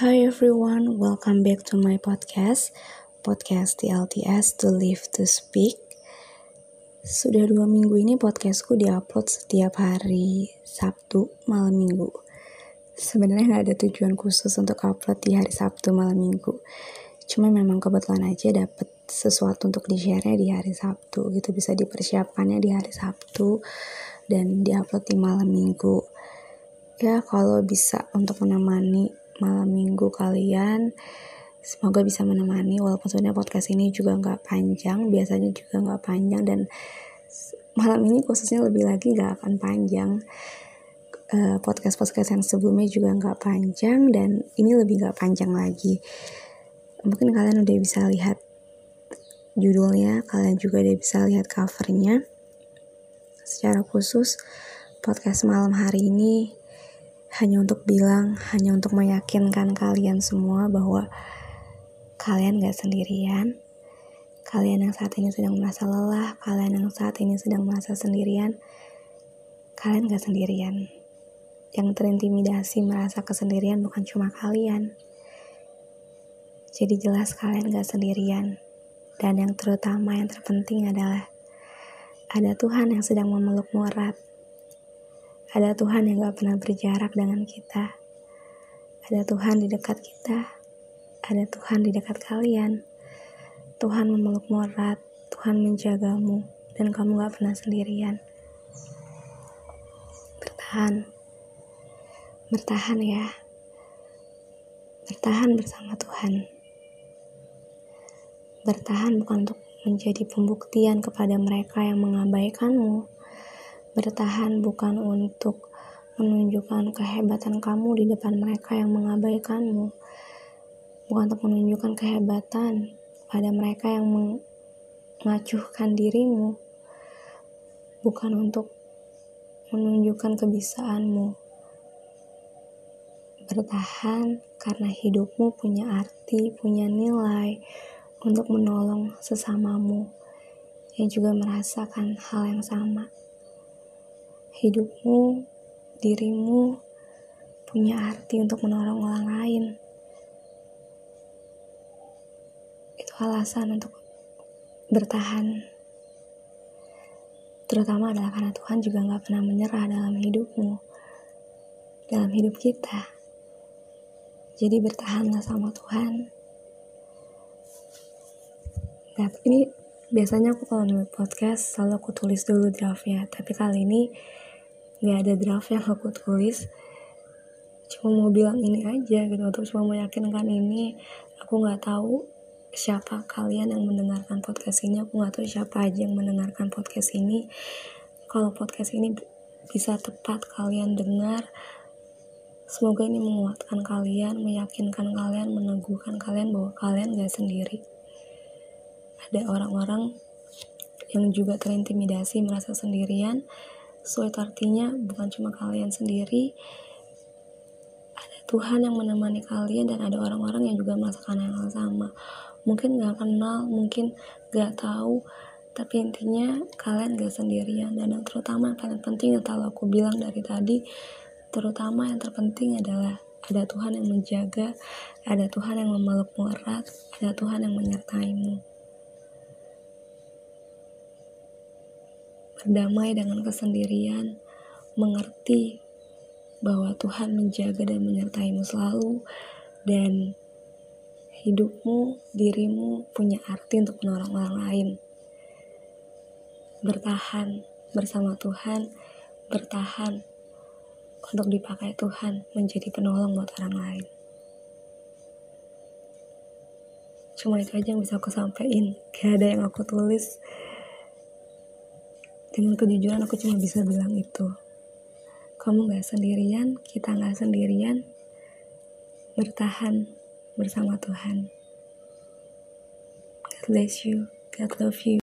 Hi everyone, welcome back to my podcast, podcast TLTS to Live to Speak. Sudah dua minggu ini podcastku diupload setiap hari Sabtu malam minggu. Sebenarnya nggak ada tujuan khusus untuk upload di hari Sabtu malam minggu. Cuma memang kebetulan aja dapet sesuatu untuk di-share di hari Sabtu gitu bisa dipersiapkannya di hari Sabtu dan diupload di malam minggu ya kalau bisa untuk menemani malam minggu kalian. Semoga bisa menemani walaupun sebenarnya podcast ini juga nggak panjang biasanya juga nggak panjang dan malam ini khususnya lebih lagi nggak akan panjang. Eh, podcast podcast yang sebelumnya juga nggak panjang dan ini lebih nggak panjang lagi. Mungkin kalian udah bisa lihat judulnya kalian juga udah bisa lihat covernya. Secara khusus podcast malam hari ini hanya untuk bilang, hanya untuk meyakinkan kalian semua bahwa kalian gak sendirian. Kalian yang saat ini sedang merasa lelah, kalian yang saat ini sedang merasa sendirian, kalian gak sendirian. Yang terintimidasi merasa kesendirian bukan cuma kalian. Jadi jelas kalian gak sendirian. Dan yang terutama yang terpenting adalah ada Tuhan yang sedang memelukmu erat ada Tuhan yang gak pernah berjarak dengan kita. Ada Tuhan di dekat kita. Ada Tuhan di dekat kalian. Tuhan memelukmu erat. Tuhan menjagamu. Dan kamu gak pernah sendirian. Bertahan. Bertahan ya. Bertahan bersama Tuhan. Bertahan bukan untuk menjadi pembuktian kepada mereka yang mengabaikanmu Bertahan bukan untuk menunjukkan kehebatan kamu di depan mereka yang mengabaikanmu. Bukan untuk menunjukkan kehebatan pada mereka yang mengacuhkan dirimu. Bukan untuk menunjukkan kebisaanmu. Bertahan karena hidupmu punya arti, punya nilai untuk menolong sesamamu yang juga merasakan hal yang sama hidupmu, dirimu punya arti untuk menolong orang lain. Itu alasan untuk bertahan. Terutama adalah karena Tuhan juga gak pernah menyerah dalam hidupmu, dalam hidup kita. Jadi bertahanlah sama Tuhan. Nah, ini biasanya aku kalau nulis podcast selalu aku tulis dulu draftnya, tapi kali ini nggak ada draft yang aku tulis. Cuma mau bilang ini aja gitu. Atau cuma mau yakinkan ini. Aku nggak tahu siapa kalian yang mendengarkan podcast ini. Aku nggak tahu siapa aja yang mendengarkan podcast ini. Kalau podcast ini bisa tepat kalian dengar semoga ini menguatkan kalian meyakinkan kalian meneguhkan kalian bahwa kalian gak sendiri ada orang-orang yang juga terintimidasi merasa sendirian Sweet artinya bukan cuma kalian sendiri, ada Tuhan yang menemani kalian dan ada orang-orang yang juga merasakan hal sama. Mungkin gak kenal, mungkin gak tahu, tapi intinya kalian gak sendirian dan yang terutama yang paling penting yang kalau aku bilang dari tadi, terutama yang terpenting adalah ada Tuhan yang menjaga, ada Tuhan yang memelukmu erat, ada Tuhan yang menyertaimu. Berdamai dengan kesendirian, mengerti bahwa Tuhan menjaga dan menyertaimu selalu, dan hidupmu, dirimu punya arti untuk menolong orang lain. Bertahan bersama Tuhan, bertahan untuk dipakai Tuhan menjadi penolong buat orang lain. Cuma itu aja yang bisa aku sampaikan. Gak ada yang aku tulis dengan kejujuran aku cuma bisa bilang itu. Kamu gak sendirian kita gak sendirian. Bertahan bersama Tuhan. God bless you. God love you